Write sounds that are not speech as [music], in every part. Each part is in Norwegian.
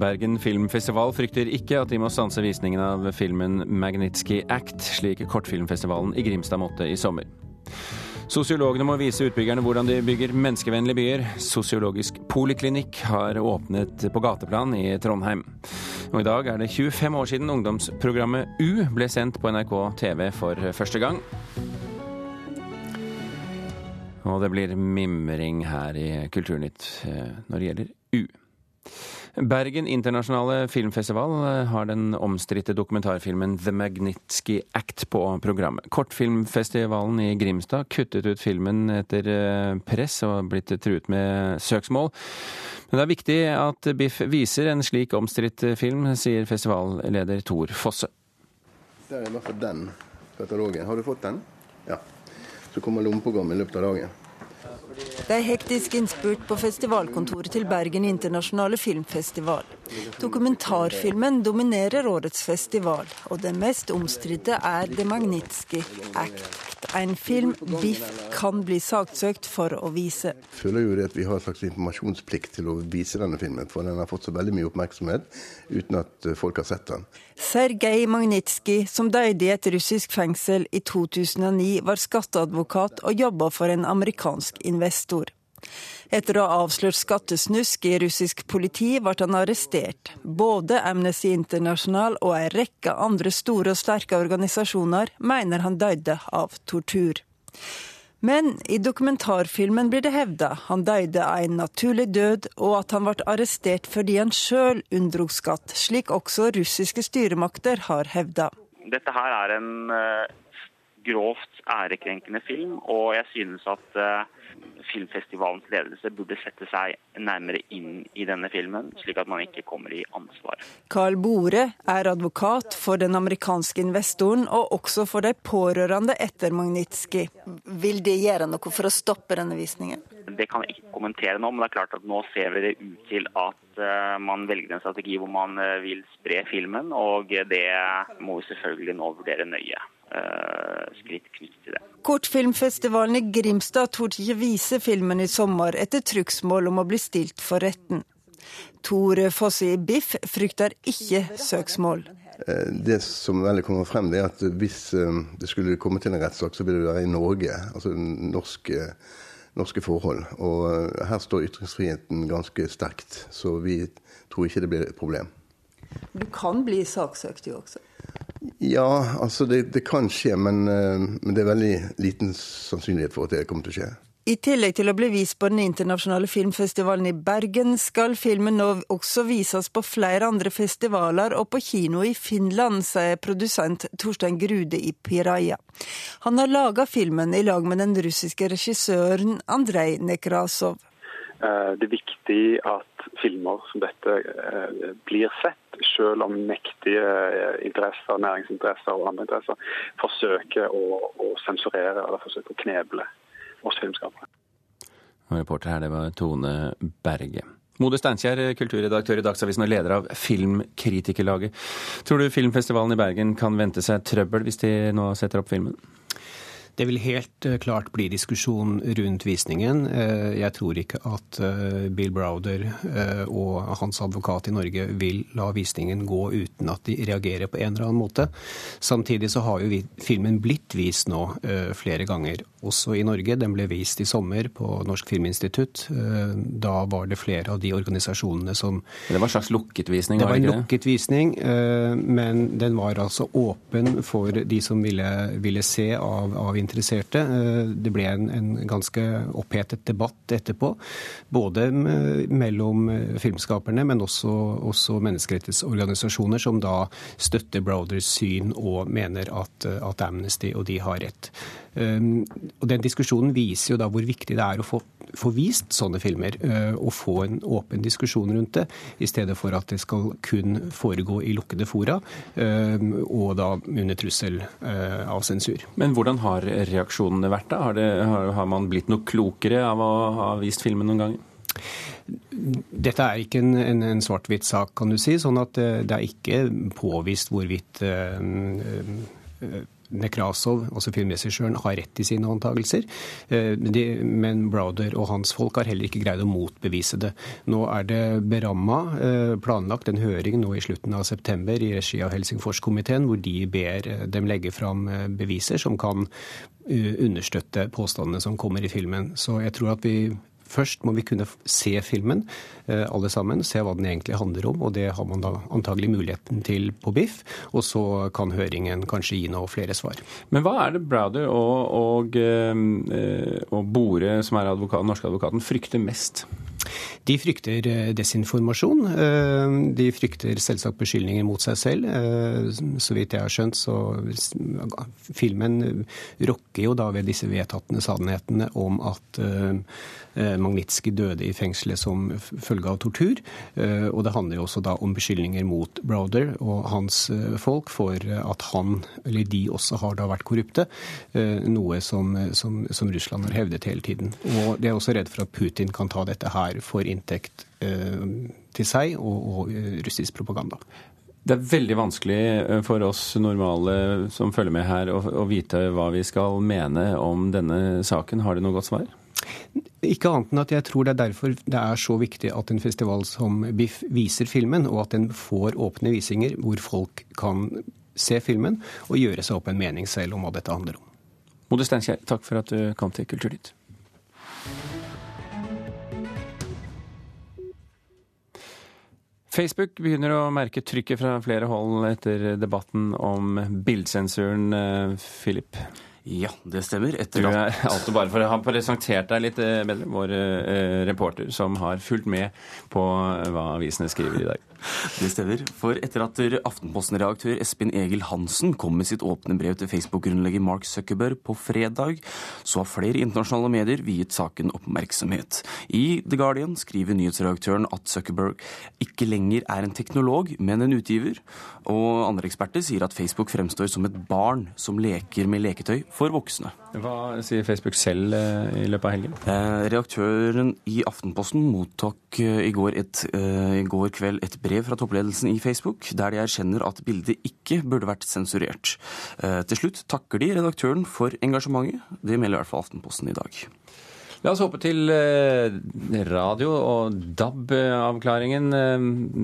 Bergen filmfestival frykter ikke at de må stanse visningen av filmen Magnitsky Act, slik kortfilmfestivalen i Grimstad måtte i sommer. Sosiologene må vise utbyggerne hvordan de bygger menneskevennlige byer. Sosiologisk poliklinikk har åpnet på gateplan i Trondheim. Og i dag er det 25 år siden ungdomsprogrammet U ble sendt på NRK TV for første gang. Og det blir mimring her i Kulturnytt eh, når det gjelder U. Bergen internasjonale filmfestival eh, har den omstridte dokumentarfilmen The Magnitsky Act på programmet. Kortfilmfestivalen i Grimstad kuttet ut filmen etter eh, press og blitt truet med søksmål. Men det er viktig at Biff viser en slik omstridt film, sier festivalleder Tor Fosse. Det er i hvert fall den katalogen. Har du fått den? Ja. Så kommer lommeprogrammet i løpet av dagen. Det er hektisk innspurt på festivalkontoret til Bergen internasjonale filmfestival. Dokumentarfilmen dominerer årets festival, og det mest omstridte er The Magnitsky Act. En film Biff kan bli saksøkt for å vise. Jeg føler jo det at vi har en slags informasjonsplikt til å vise denne filmen, for den har fått så veldig mye oppmerksomhet uten at eh, folk har sett den. Sergej Magnitsky, som døde i et russisk fengsel i 2009, var skatteadvokat og jobba for en amerikansk investor. Etter å ha avslørt skattesnusk i russisk politi ble han arrestert. Både Amnesty International og en rekke andre store og sterke organisasjoner mener han døde av tortur. Men i dokumentarfilmen blir det hevda han døde av en naturlig død, og at han ble arrestert fordi han sjøl unndro skatt, slik også russiske styremakter har hevda. Dette her er en uh, grovt ærekrenkende film, og jeg synes at uh, filmfestivalens ledelse burde sette seg nærmere inn i denne filmen, slik at man ikke kommer i ansvar. Carl Bore er advokat for den amerikanske investoren, og også for de pårørende etter Magnitsky. Vil de gjøre noe for å stoppe denne visningen? Det kan jeg ikke kommentere nå, men det er klart at nå ser vi det ut til at uh, man velger en strategi hvor man uh, vil spre filmen, og det må vi selvfølgelig nå vurdere nøye. Uh, skritt knyttet til det. Kortfilmfestivalen i Grimstad torde ikke vise filmen i sommer etter trugsmål om å bli stilt for retten. Tor Fosse i Biff frykter ikke søksmål. Eh, det som veldig kommer frem, det er at hvis eh, det skulle komme til en rettssak, så vil det være i Norge. Altså norske, norske forhold. Og eh, her står ytringsfriheten ganske sterkt, så vi tror ikke det blir et problem. Du kan bli saksøkt, du også? Ja, altså det, det kan skje, men, eh, men, det er veldig liten sannsynlighet for at det kommer til å skje. I tillegg til å bli vist på den internasjonale filmfestivalen i Bergen, skal filmen nå også vises på flere andre festivaler og på kino i Finland, sier produsent Torstein Grude i Piraja. Han har laga filmen i lag med den russiske regissøren Andrej Nekrasov. Eh, det er viktig at filmer som dette eh, blir sett, selv om mektige eh, interesser, næringsinteresser og andre interesser forsøker å, å sensurere eller forsøker å kneble oss filmskapere. reporter her, det var Tone Berge. Mode Steinkjer, kulturredaktør i Dagsavisen og leder av Filmkritikerlaget. Tror du filmfestivalen i Bergen kan vente seg trøbbel hvis de nå setter opp filmen? Det vil helt eh, klart bli diskusjon rundt visningen. Eh, jeg tror ikke at eh, Bill Browder og hans advokat i Norge vil la visningen gå uten at de reagerer på en eller annen måte. Samtidig så har jo filmen blitt vist nå flere ganger, også i Norge. Den ble vist i sommer på Norsk Filminstitutt. Da var det flere av de organisasjonene som Det var en slags lukket visning? Det var en lukket visning, men den var altså åpen for de som ville, ville se av, av interesserte. Eh, det ble en, en ganske opphetet debatt etterpå. Både mellom eh, filmskaperne, men også, også menneskerettighetsorganisasjoner som da støtter Browders syn og mener at, at Amnesty og de har rett. Um, og Den diskusjonen viser jo da hvor viktig det er å få, få vist sånne filmer, uh, og få en åpen diskusjon rundt det, i stedet for at det skal kun foregå i lukkede fora, um, og da under trussel uh, av sensur. Men hvordan har reaksjonene vært da? Har, det, har, man blitt noe klokere av å ha vist filmen noen ganger? Dette er ikke en, en, en svart-hvitt sak, kan du si. sånn at det, uh, er ikke påvist hvorvidt uh, Nekrasov, altså filmregissøren, har rett i sine antakelser. Men Browder og hans folk har heller ikke greid å motbevise det. Nå er det beramma planlagt en høring nå i slutten av september i regi av Helsingforskomiteen, hvor de ber dem legge fram beviser som kan understøtte påstandene som kommer i filmen. Så jeg tror at vi Først må vi kunne se filmen, eh, alle sammen, se hva den egentlig handler om. Og det har man da antagelig muligheten til på BIFF. Og så kan høringen kanskje gi noe flere svar. Men hva er det Browder og, og, eh, og Bore, som er advokat, norske advokaten, frykter mest? De frykter eh, desinformasjon. De frykter selvsagt beskyldninger mot seg selv. Så vidt jeg har skjønt, så filmen rokker jo da ved disse vedtatte sannhetene om at Magnitskij døde i fengselet som følge av tortur. Og det handler jo også da om beskyldninger mot Browder og hans folk for at han, eller de også, har da vært korrupte. Noe som, som, som Russland har hevdet hele tiden. Og de er også redd for at Putin kan ta dette her for inntekt eh, til seg og, og eh, russisk propaganda. Det er veldig vanskelig eh, for oss normale som følger med her, å, å, vite hva vi skal mene om denne saken. Har du noe godt svar? Ikke annet enn at jeg tror det er derfor det er så viktig at en festival som BIFF viser filmen, og at den får åpne visinger hvor folk kan se filmen og gjøre seg opp en mening selv om hva dette handler om. Mode Steinkjer, takk for at du kom til Kulturnytt. Facebook begynner å merke trykket fra flere hold etter debatten om bildsensuren, eh, Philip. Ja, det stemmer. Etter du er altså bare for å ha presentert deg litt eh, bedre, vår eh, reporter som har fulgt med på hva avisene skriver i dag. [laughs] Det stemmer. For etter at Aftenposten-redaktør Espen Egil Hansen kom med sitt åpne brev til Facebook-grunnlegger Mark Zuckerberg på fredag, så har flere internasjonale medier viet saken oppmerksomhet. I The Guardian skriver nyhetsredaktøren at Zuckerberg ikke lenger er en teknolog, men en utgiver. Og andre eksperter sier at Facebook fremstår som et barn som leker med leketøy for voksne. Hva sier Facebook selv eh, i løpet av helgen? Eh, redaktøren i Aftenposten mottok eh, i går, et, i går kveld et brev brev fra toppledelsen i Facebook, der de erkjenner at bildet ikke burde vært sensurert. Eh, til slutt takker de redaktøren for engasjementet. Det melder i hvert fall Aftenposten i dag. La oss hoppe til eh, radio- og DAB-avklaringen. Eh,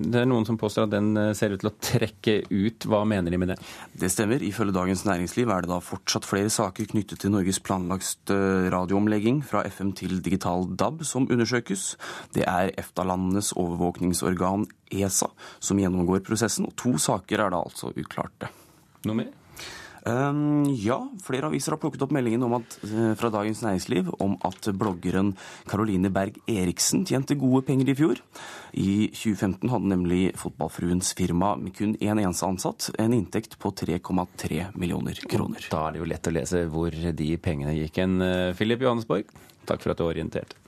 det er noen som påstår at den eh, ser ut til å trekke ut. Hva mener de med det? Det stemmer. Ifølge Dagens Næringsliv er det da fortsatt flere saker knyttet til Norges planlagt radioomlegging fra FM til digital DAB som undersøkes. Det er EFTA-landenes overvåkningsorgan ESA som gjennomgår prosessen, og to saker er da altså uklarte. Noe mer? Um, ja, flere aviser har plukket opp meldingen at, uh, fra Dagens Næringsliv om at bloggeren Caroline Berg Eriksen tjente gode penger i fjor. I 2015 hadde nemlig fotballfruens firma med kun én eneste ansatt en inntekt på 3,3 millioner kroner. Da er det jo lett å lese hvor de pengene gikk hen. Filip Philip Johannesborg, takk for at du orienterte.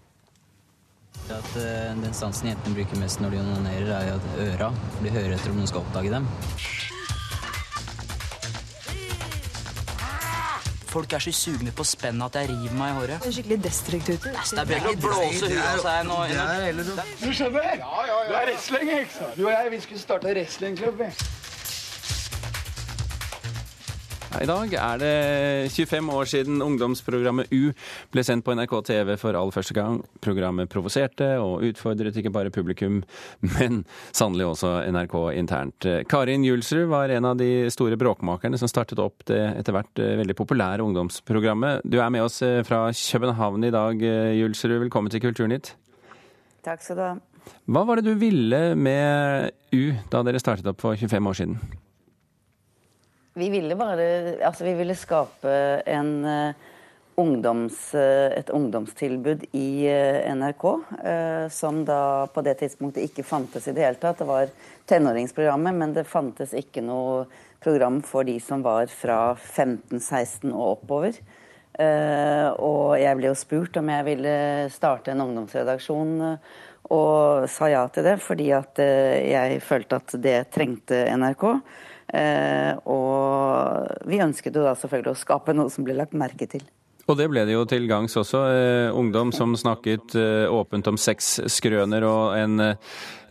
At uh, Den stansen jentene bruker mest når de onanerer, er jo øra. For de hører etter om noen skal oppdage dem. Folk er så sugne på spennet at jeg river meg i håret. Det er skikkelig destruktivt. Det er bedre å blåse huet av seg nå. Du skjønner? Ja, ja, ja. Du er wrestling, ikke sant? Du og jeg vi skulle starte wrestlingklubb. I dag er det 25 år siden ungdomsprogrammet U ble sendt på NRK TV for all første gang. Programmet provoserte og utfordret ikke bare publikum, men sannelig også NRK internt. Karin Julsrud var en av de store bråkmakerne som startet opp det etter hvert eh, veldig populære ungdomsprogrammet. Du er med oss eh, fra København i dag, eh, Julsrud. Velkommen til Kulturnytt. Takk skal du ha. Hva var det du ville med U da dere startet opp for 25 år siden? Vi ville bare Altså, vi ville skape en uh, ungdoms, uh, et ungdomstilbud i uh, NRK, som da på det tidspunktet ikke fantes i det hele tatt. Det var tenåringsprogrammet, men det fantes ikke noe program for de som var fra 15-16 og oppover. og jeg ble jo spurt om jeg ville starte en ungdomsredaksjon, og sa ja til det fordi at jeg følte at det trengte NRK. Eh, og vi ønsket jo da selvfølgelig å skape noe som ble lagt merke til. Og det ble det jo til gangs også. Eh, ungdom som snakket eh, åpent om sexskrøner, og en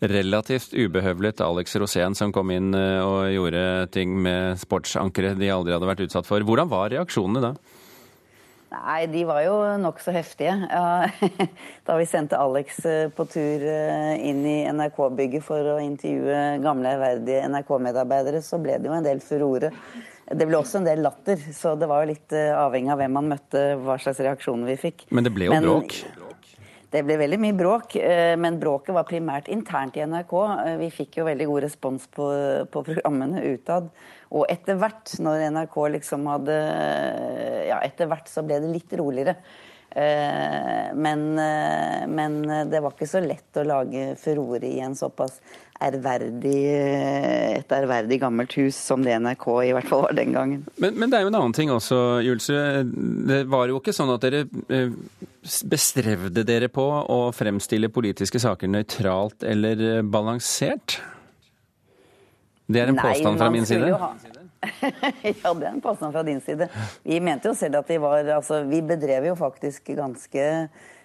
relativt ubehøvlet Alex Rosén som kom inn og gjorde ting med sportsankere de aldri hadde vært utsatt for. Hvordan var reaksjonene da? Nei, de var jo nokså heftige. Ja, [laughs] da vi sendte Alex eh, på tur eh, inn i NRK-bygget for å intervjue gamle, ærverdige NRK-medarbeidere, så ble det jo en del furore. Det ble også en del latter, så det var jo litt eh, avhengig av hvem man møtte, hva slags reaksjoner vi fikk. Men det ble jo Men- bråk. Det ble veldig mye bråk, men bråket var primært internt i NRK. Vi fikk jo veldig god respons på, på programmene utad. Og etter hvert, når NRK liksom hadde Ja, etter hvert så ble det litt roligere. Eh, Men, eh, men det var ikke så lett å lage furore i en såpass ærverdig, eh, et ærverdig gammelt hus som det NRK i hvert fall var den gangen. Men, men det er jo en annen ting også, Julsrud. Det var jo ikke sånn at dere bestrevde dere på å fremstille politiske saker nøytralt eller balansert? Det er en Nei, påstand fra min side. ha- [laughs] ja, det er en påstand fra din side. Vi mente jo selv at vi var Altså, vi bedrev jo faktisk ganske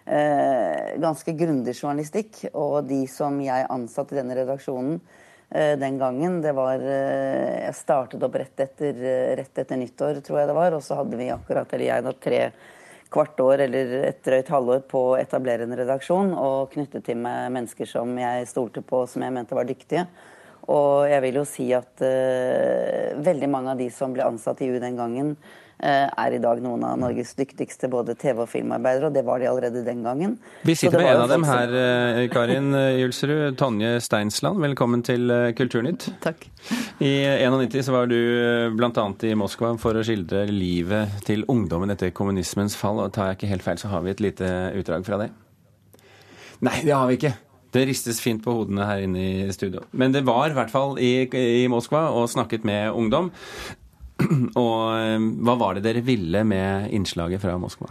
eh, ganske grundig journalistikk. Og de som jeg ansatte i denne redaksjonen eh, den gangen, det var eh, Jeg startet opp rett etter, eh, rett etter nyttår, tror jeg det var. Og så hadde vi akkurat, eller jeg da, tre kvart år eller et drøyt halvår på å etablere en redaksjon og knyttet til meg mennesker som jeg stolte på, som jeg mente var dyktige. Og jeg vil jo si at uh, veldig mange av de som ble ansatt i U den gangen, uh, er i dag noen av Norges dyktigste både TV- og filmarbeidere, og det var de allerede den gangen. Vi sitter med en av dem her, uh, Karin Julsrud. Tonje Steinsland, velkommen til Kulturnytt. Takk. I 91 så var du bl.a. i Moskva for å skildre livet til ungdommen etter kommunismens fall. Og tar jeg ikke helt feil, så har vi et lite utdrag fra det. Nei, det har vi ikke. Det ristes fint på hodene her inne i studio. Men det var i hvert fall i, i Moskva og snakket med ungdom. Og eh, hva var det dere ville med innslaget fra Moskva?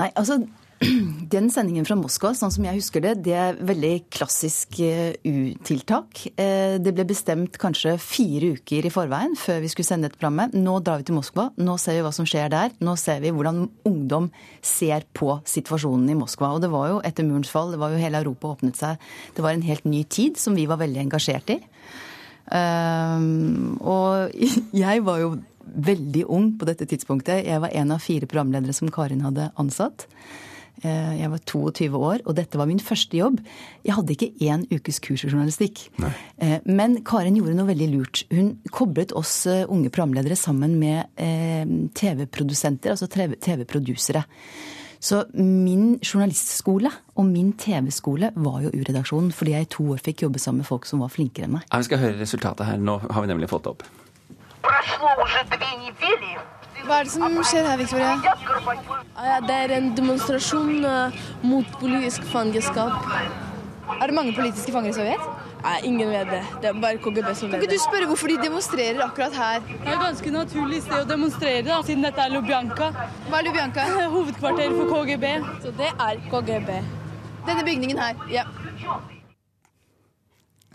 Nei, altså [clears throat] den sendingen fra Moskva, sånn som jeg husker det, det er veldig klassisk eh, U-tiltak. Eh, Det ble bestemt kanskje fire uker i forveien før vi skulle sende dette programmet. Nå drar vi til Moskva, nå ser vi hva som skjer der. Nå ser vi hvordan ungdom ser på situasjonen i Moskva. Og det var jo etter murens fall, det var jo hele Europa åpnet seg. Det var en helt ny tid som vi var veldig engasjert i. Um, og [laughs] jeg var jo veldig ung på dette tidspunktet. Jeg var en av fire programledere som Karin hadde ansatt. Eh, Jeg var 22 år, og dette var min første jobb. Jeg hadde ikke én ukes kurs i journalistikk. Nei. Men Karin gjorde noe veldig lurt. Hun koblet oss eh, unge programledere sammen med eh, TV-produsenter, altså TV-produsere. Så min journalistskole og min TV-skole var jo U-redaksjonen, fordi jeg i to år fikk jobbe sammen med folk som var flinkere enn meg. Vi skal høre resultatet her. Nå har vi nemlig fått det opp. Hva er det som skjer her, Victoria? Det er en demonstrasjon eh, mot politisk fangeskap. Er det mange politiske fanger i Sovjet? Nei, ingen vet det. Det er bare KGB som Kan ikke du spørre hvorfor de demonstrerer akkurat her? Det er et ganske naturlig sted å demonstrere, da, siden dette er Lubjanka. Hva er Lubjanka? [laughs] Hovedkvarteret for KGB. Så det er KGB. Denne bygningen her. Ja.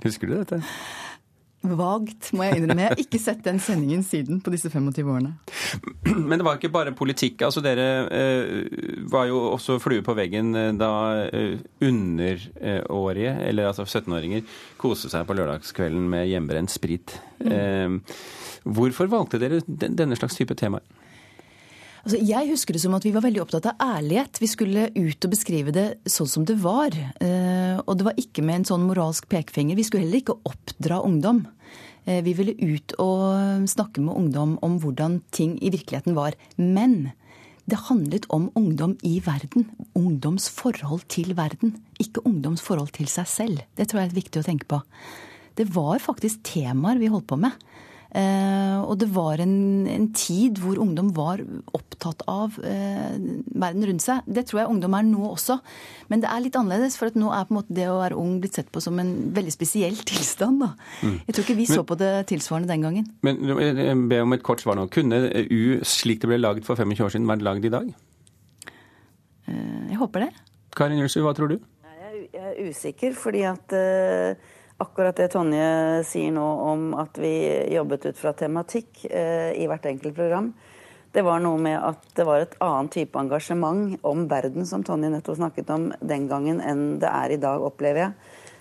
Husker du dette? Vagt, må jeg innrømme. Jeg har ikke sett den sendingen siden på disse 25 årene. Men det var ikke bare politikk. altså Dere eh, var jo også flue på veggen eh, da eh, underårige, eller altså 17-åringer, koste seg på lørdagskvelden med hjemmebrent sprit. Eh, hvorfor valgte dere denne slags type temaer? Altså, jeg husker det som at vi var veldig opptatt av ærlighet. Vi skulle ut og beskrive det sånn som det var. Eh, og det var ikke med en sånn moralsk pekefinger. Vi skulle heller ikke oppdra ungdom. Eh, vi ville ut og snakke med ungdom om hvordan ting i virkeligheten var. Men det handlet om ungdom i verden. Ungdoms forhold til verden. Ikke ungdoms forhold til seg selv. Det tror jeg er viktig å tenke på. Det var faktisk temaer vi holdt på med. Eh, og det var en, en tid hvor ungdom var opptatt av eh, verden rundt seg. Det tror jeg ungdom er nå også. Men det er litt annerledes, for at nå er på en måte det å være ung blitt sett på som en veldig spesiell [laughs] tilstand. Da. Mm. Jeg tror ikke vi Men- så på det tilsvarende den gangen. Men jeg ber om et kort svar nå. Kunne U, slik det ble laget for 25 år siden, vært laget i dag? Eh, jeg håper det. Karin Julsrud, hva tror du? Jeg er usikker, fordi at eh, akkurat det Tonje sier nå om at vi jobbet ut fra tematikk eh, i hvert enkelt program, Det var noe med at det var et annet type engasjement om verden, som Tonje nettopp snakket om den gangen, enn det er i dag, opplever jeg.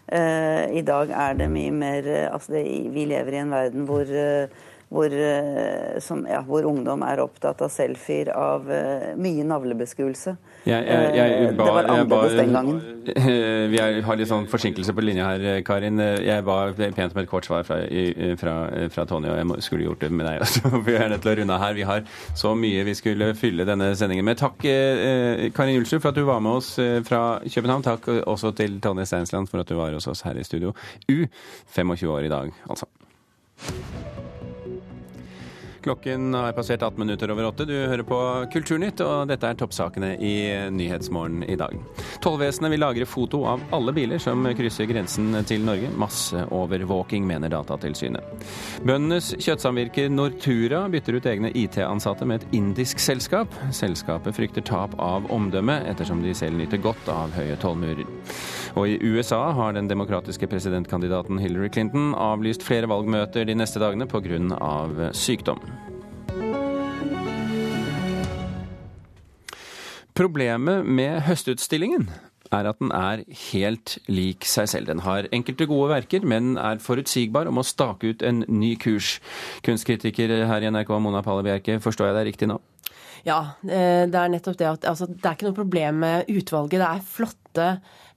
Eh, I dag er det mye mer eh, Altså, det, vi lever i en verden hvor eh, hvor, eh, som, ja, hvor, ungdom er opptatt av selfier, av uh, mye navlebeskuelse. Jeg, jeg, jeg, ba, det var annerledes den gangen. Vi er, har litt sånn forsinkelse på linja her, Karin. Jeg ba pent om et kort svar fra, fra, fra Tonje, og jeg skulle gjort det med deg [laughs] også. Vi er nødt til å runde her. Vi har så mye vi skulle fylle denne sendingen med. Takk, Karin Julsrud, for at du var med oss fra København. Takk også til Tonje Steinsland for at du var hos oss her i studio. U 25 år i dag, altså. Klokken har passert 18 minutter over åtte. Du hører på Kulturnytt, og dette er toppsakene i Nyhetsmorgen i dag. Tollvesenet vil lagre foto av alle biler som krysser grensen til Norge. Masseovervåking, mener Datatilsynet. Bøndenes kjøttsamvirker Nortura bytter ut egne IT-ansatte med et indisk selskap. Selskapet frykter tap av omdømme, ettersom de selv nyter godt av høye tollmurer. Og i USA har den demokratiske presidentkandidaten Hillary Clinton avlyst flere valgmøter de neste dagene pga. sykdom. Problemet med Høstutstillingen er at den er helt lik seg selv. Den har enkelte gode verker, men er forutsigbar og må stake ut en ny kurs. Kunstkritiker her i NRK, Mona Palle Bjerke, forstår jeg deg riktig nå? Ja, det er nettopp det at altså, det er ikke noe problem med utvalget. Det er flotte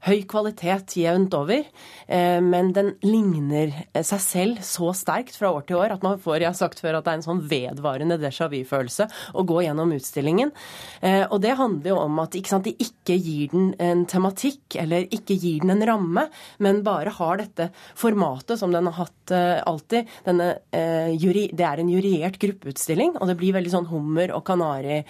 høy kvalitet jevnt over, eh, men den ligner seg selv så sterkt fra år til år at man får jeg har sagt før, at det er en sånn vedvarende déjà vu-følelse å gå gjennom utstillingen. Eh, og det handler jo om at ikke sant, de ikke gir den en tematikk, eller ikke gir den en ramme, men bare har dette formatet som den har hatt eh, alltid. Denne, det er en juriert gruppeutstilling, og det blir veldig sånn hummer og kanari,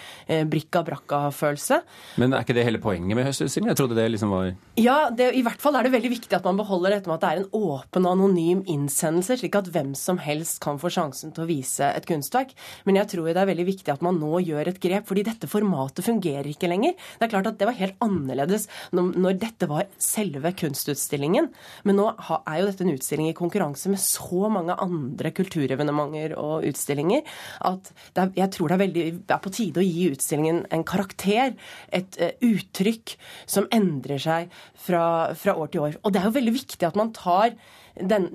brikka brakka-følelse. Men er ikke det hele poenget med høstutstillingen? Jeg trodde det liksom var ja, det, i hvert fall er det veldig viktig at man beholder dette med at det er en åpen og anonym innsendelse, slik at hvem som helst kan få sjansen til å vise et kunstverk. Men jeg tror det er veldig viktig at man nå gjør et grep, fordi dette formatet fungerer ikke lenger. Det er klart at det var helt annerledes når, når dette var selve kunstutstillingen. Men nå er jo dette en utstilling i konkurranse med så mange andre kulturevenementer og utstillinger at er, jeg tror det er, veldig, det er på tide å gi utstillingen en karakter, et uh, uttrykk som endrer seg fra, fra, år til år. Og det er jo veldig viktig at man tar den,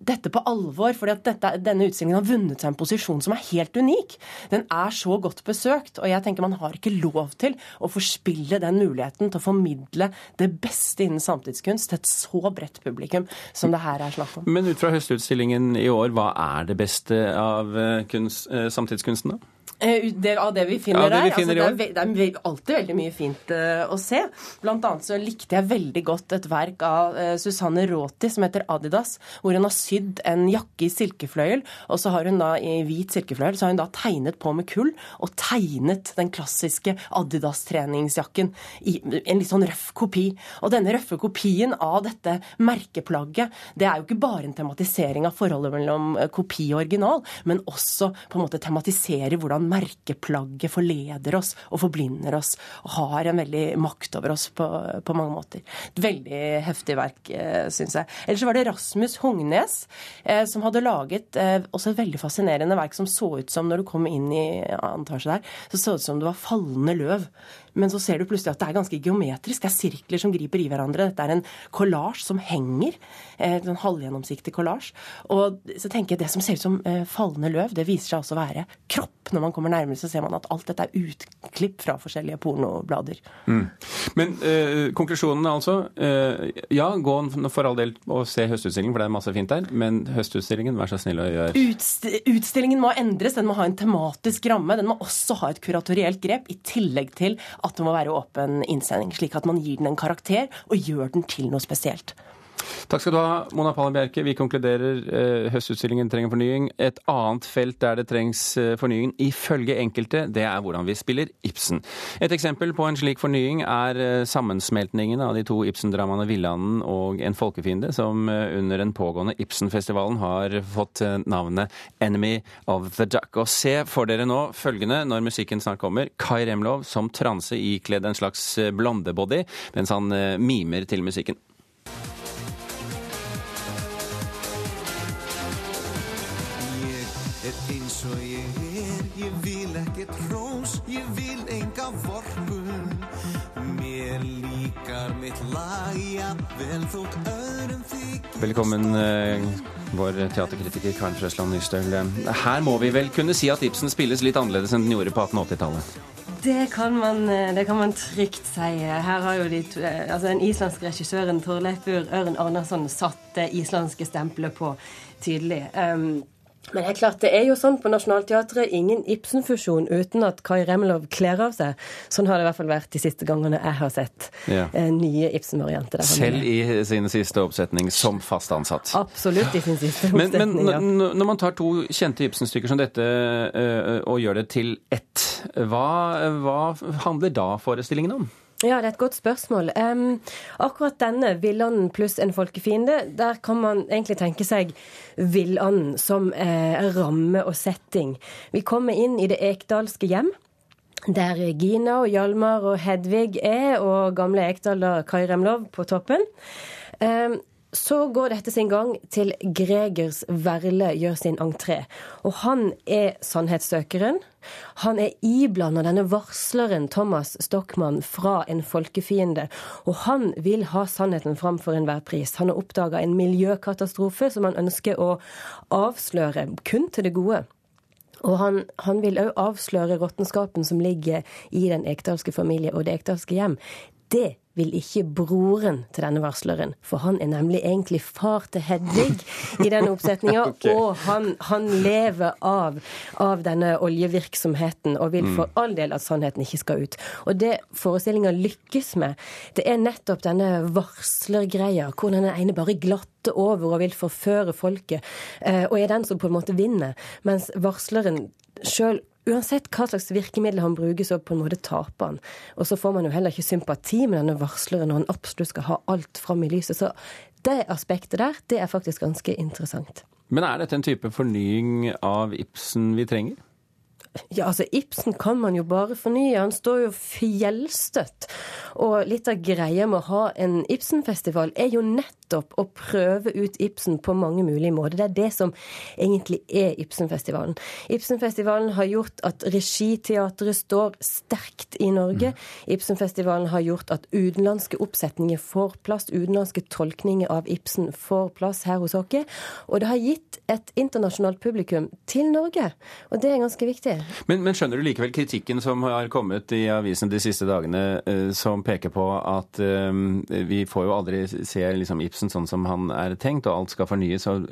dette på alvor, for denne utstillingen har vunnet seg en posisjon som er helt unik. Den er så godt besøkt, og jeg tenker man har ikke lov til å forspille den muligheten til å formidle det beste innen samtidskunst til et så bredt publikum som det her er snakk om. Men ut fra høstutstillingen i år, hva er det beste av eh, kunst, eh, samtidskunsten, da? Eh, det, av det vi finner, ja, det vi finner der. Altså, det, er, det, er, alltid veldig mye fint uh, å se. Blant annet så likte jeg veldig godt et verk av uh, Susanne Råti som heter Adidas, hvor hun har sydd en jakke i silkefløyel, og så har hun da i hvit silkefløyel så har hun da tegnet på med kull, og tegnet den klassiske Adidas-treningsjakken i en litt sånn røff kopi. Og denne røffe kopien av dette merkeplagget, det er jo ikke bare en tematisering av forholdet mellom kopi og original, men også på en måte tematisere hvordan merkeplagget forleder oss og forblinder oss og har en veldig makt over oss på, på mange måter. Et veldig heftig verk, eh, syns jeg. Ellers var det Rasmus Hongnes eh, som hadde laget eh, også et veldig fascinerende verk som så ut som, når du kom inn i antasje der, så så ut som det var fallende løv. Men så ser du plutselig at det er ganske geometrisk. Det er sirkler som griper i hverandre. Dette er en kollasj som henger. En sånn halvgjennomsiktig kollasj. Og så tenker jeg det som ser ut som falne fallende løv, det viser seg også å være kropp. Når man kommer nærmere, så ser man at alt dette er utklipp fra forskjellige pornoblader. Mm. Men øh, konklusjonen er altså øh, ja, gå for all del og se høstutstillingen, for det er masse fint der. Men høstutstillingen, vær så snill å gjøre Utst Utstillingen må endres. Den må ha en tematisk ramme. Den må også ha et kuratorielt grep, i tillegg til at det må være åpen innsending, slik at man gir den en karakter og gjør den til noe spesielt. Takk skal du ha, Mona Pallen Bjerke. Vi konkluderer eh, høstutstillingen trenger fornying. Et annet felt der det trengs eh, fornying, ifølge enkelte, det er hvordan vi spiller Ibsen. Et eksempel på en slik fornying er eh, sammensmeltningen av de to Ibsen-dramaene 'Villanden' og 'En folkefiende', som eh, under den pågående Ibsen-festivalen har fått navnet 'Enemy of the Duck'. Og se for dere nå følgende når musikken snart kommer. Kai Remlov som transe ikledd en slags blondebody mens han mimer til musikken. Velkommen, eh, vår teaterkritiker Karen Frøsland Nystøl. Her må vi vel kunne si at Ibsen spilles litt annerledes enn den gjorde på 1880-tallet? Det kan, man, eh, det kan man trygt si. Her har jo de, eh, altså Den islandske regissøren Torleifur Ørn Arnason satt det islandske stempelet på tydelig. Um, men det er klart, det er jo sånn på Nationaltheatret. Ingen Ibsen-fusjon uten at Kai Remlov kler av seg. Sånn har det i hvert fall vært de siste gangene jeg har sett ja. eh, nye Ibsen-varianter. Selv i sin siste oppsetning som fast ansatt? Absolutt i sin siste oppsetning, men, men ja. når man tar to kjente Ibsen-stykker som dette uh, og gjør det til ett, hva, hva handler da forestillingen om? Ja, det er et godt spørsmål. Um, akkurat denne, 'Villanden pluss en folkefiende', der kan man egentlig tenke seg villanden som eh, ramme og setting. Vi kommer inn i det ekdalske hjem. Der Gina og Hjalmar og Hedvig er, og gamle Ekdal og Kai Remlov på toppen. Um, så går dette sin gang til Gregers Verle gjør sin entré. Og han er sannhetssøkeren. Han er iblanda denne varsleren Thomas Stockmann fra en folkefiende. Og han vil ha sannheten fram for enhver pris. Han har oppdaga en miljøkatastrofe som han ønsker å avsløre, kun til det gode. Og han, han vil òg avsløre råttenskapen som ligger i den ekdalske familie og det ekdalske hjem. Det vil ikke broren til denne varsleren, for han er nemlig egentlig far til Hedvig i denne [laughs] oppsetninga, okay. og han, han lever av, av, denne oljevirksomheten og vil mm. for all del at sannheten ikke skal ut. Og det forestillinga lykkes med, det er nettopp denne varslergreia, hvor den ene bare glatter over og vil forføre folket, eh, og er den som på en måte vinner, mens varsleren sjøl uansett hva slags virkemiddel han bruker, så på en måte taper han. Og så får man jo heller ikke sympati med denne varsleren når han absolutt skal ha alt fram i lyset. Så det aspektet der, det er faktisk ganske interessant. Men er dette en type fornying av Ibsen vi trenger? Ja, altså Ibsen kan man jo bare fornye. Han står jo fjellstøtt. Og litt av greia med å ha en Ibsen-festival er jo nettopp å prøve ut Ibsen på mange mulige måter. Det er det som egentlig er Ibsen-festivalen. Ibsen-festivalen har gjort at regiteatret står sterkt i Norge. Ibsenfestivalen Ibsen-festivalen har gjort at utenlandske oppsetninger får plass. Utenlandske tolkninger av Ibsen får plass her hos oss. Og det har gitt et internasjonalt publikum til Norge. Og det er ganske viktig. Men, men, skjønner du likevel kritikken som har kommet i avisene de siste dagene, eh, som peker på at um, vi får jo aldri se liksom, Ibsen sånn som han er tenkt, og alt skal fornyes, og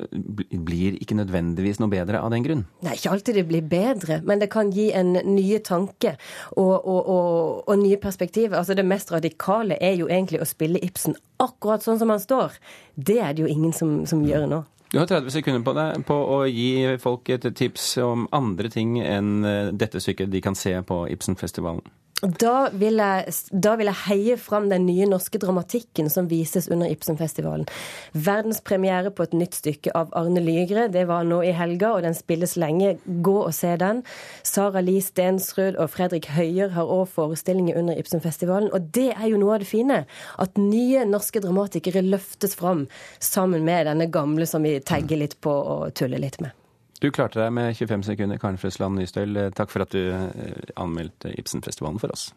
blir ikke nødvendigvis noe bedre av den grunn? Nei, ikke alltid det blir bedre, men det kan gi en nye tanke og, og, og, og nye perspektiver. Altså Det mest radikale er jo egentlig å spille Ibsen akkurat sånn som han står. Det er det jo ingen som, som gjør nå. Du har 30 sekunder på deg på å gi folk et tips om andre ting enn eh, dette stykket de kan se på Ibsenfestivalen. Da vil, jeg, da vil, jeg, heie fram den nye norske dramatikken som vises under Ibsenfestivalen. Verdenspremiere på et nytt stykke av Arne Lygre. Det var nå i helga, og den spilles lenge. Gå og se den. Sara Li Stensrud og Fredrik Høyer har òg forestillinger under Ibsenfestivalen. Og det er jo noe av det fine. At nye norske dramatikere løftes fram sammen med denne gamle som vi tagger litt på og tuller litt med. Du klarte deg med 25 sekunder, Karen Frøsland Nystøl. Takk for at du eh, anmeldte Ibsenfestivalen for oss.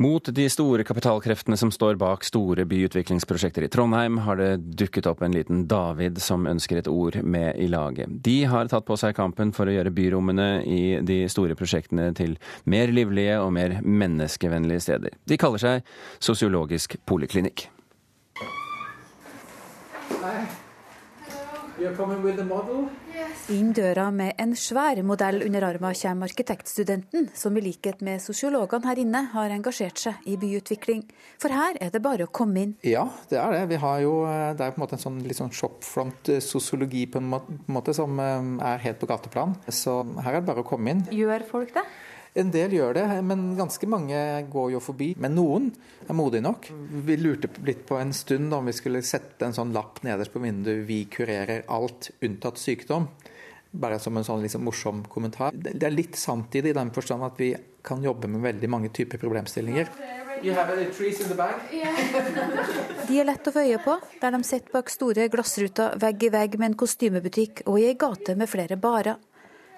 Mot de store kapitalkreftene som står bak store byutviklingsprosjekter i Trondheim, har det dukket opp en liten David som ønsker et ord med i laget. De har tatt på seg kampen for å gjøre byrommene i de store prosjektene til mer livlige og mer menneskevennlige steder. De kaller seg Sosiologisk poliklinikk. Hei. Model? Inn døra med en svær modell under armen kommer arkitektstudenten, som i likhet med sosiologene her inne har engasjert seg i byutvikling. For her er det bare å komme inn. Ja, det er det. Vi har jo, eh, det er på en måte en sånn, litt sånn shopfront-sosiologi på en måte, som eh, er helt på gateplan. Så her er det bare å komme inn. Gjør folk det? En del gjør det, men ganske mange går jo forbi. Men noen er modige nok. Vi lurte litt på en stund om vi skulle sette en sånn lapp nederst på vinduet 'Vi kurerer alt unntatt sykdom'. Bare som en sånn liksom morsom kommentar. Det er litt sant i det i den forstand at vi kan jobbe med veldig mange typer problemstillinger. De er lett å få øye på, der de sitter bak store glassruter vegg i vegg med en kostymebutikk og i ei gate med flere barer.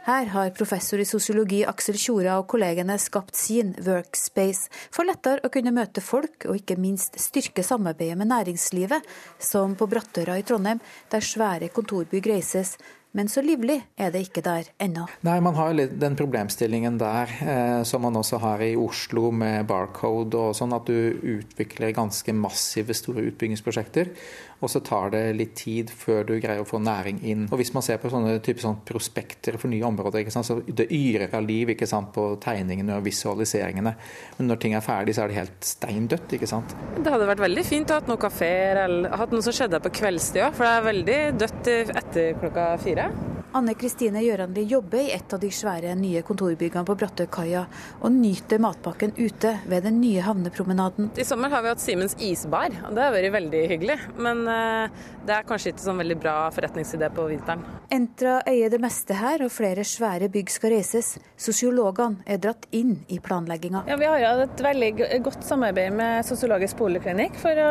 Her har professor i sosiologi Aksel Tjora og kollegene skapt sin workspace, for lettere å kunne møte folk og ikke minst styrke samarbeidet med næringslivet, som på Brattøra i Trondheim, der svære kontorbygg reises men så livlig er det ikke der ennå. Nei, Man har jo den problemstillingen der eh, som man også har i Oslo med Barcode og sånn, at du utvikler ganske massive store utbyggingsprosjekter. Og så tar det litt tid før du greier å få næring inn. Og Hvis man ser på sånne type sånn prospekter for nye områder, så det yrer av liv sant, på tegningene og visualiseringene. Men når ting er ferdig, så er det helt steindødt. ikke sant? Det hadde vært veldig fint å ha noen kafeer eller hatt noe som skjedde på kveldstida, for det er veldig dødt etter klokka fire. Anne Kristine Gjøranli jobber i et av de svære nye kontorbyggene på Brattørkaia, og nyter matpakken ute ved den nye havnepromenaden. I sommer har vi hatt Simens isbar, og det har vært veldig hyggelig. Men eh, det er kanskje ikke sånn veldig bra forretningsidé på vinteren. Entra eier det meste her, og flere svære bygg skal reises. Sosiologene er dratt inn i planlegginga. Ja, vi har hatt et veldig godt samarbeid med Sosiologisk poliklinikk for å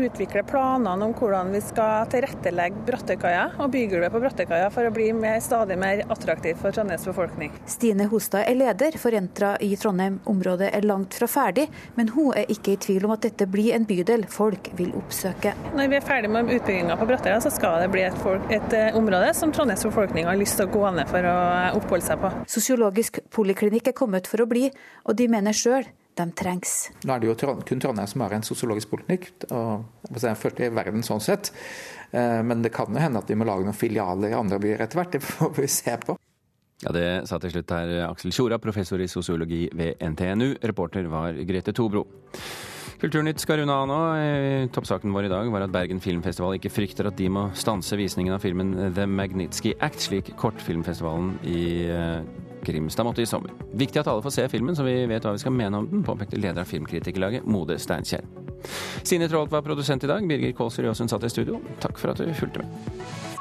utvikle planene om hvordan vi skal tilrettelegge Brattørkaia og bygulvet på Brattørkaia for å bli bli mer, stadig mer attraktiv for Trondheims befolkning. Stine Hostad er leder for Entra i Trondheim. Området er langt fra ferdig, men hun er ikke i tvil om at dette blir en bydel folk vil oppsøke. Når vi er ferdig med utbygginga på Brattøya, så skal det bli et, folk, et, eh, område som Trondheims befolkning har lyst til å gå ned for å oppholde seg på. Sosiologisk poliklinikk er kommet for å bli, og de mener sjøl de trengs. Nå er det jo kun Trondheim som har en sosiologisk politikk, og jeg følte i verden sånn sett. Eh, men det kan jo hende at vi må lage noen filialer i andre byer etter hvert. [laughs] Det får vi se på. Ja, Det sa til slutt her Aksel Tjora, professor i sosiologi ved NTNU. Reporter var Grete Tobro. Kulturnytt skal runde av nå. Eh, toppsaken vår i dag var at Bergen Filmfestival ikke frykter at de må stanse visningen av filmen The Magnitsky Act, slik kortfilmfestivalen i eh, Grimstad måtte i sommer. Viktig at alle får se filmen, så vi vet hva vi skal mene om den, påpekte leder av Filmkritikerlaget, Mode Steinkjer. Sine Trålt var produsent i dag. Birger Kålsrud Jåsund satt i studio. Takk for at du fulgte med.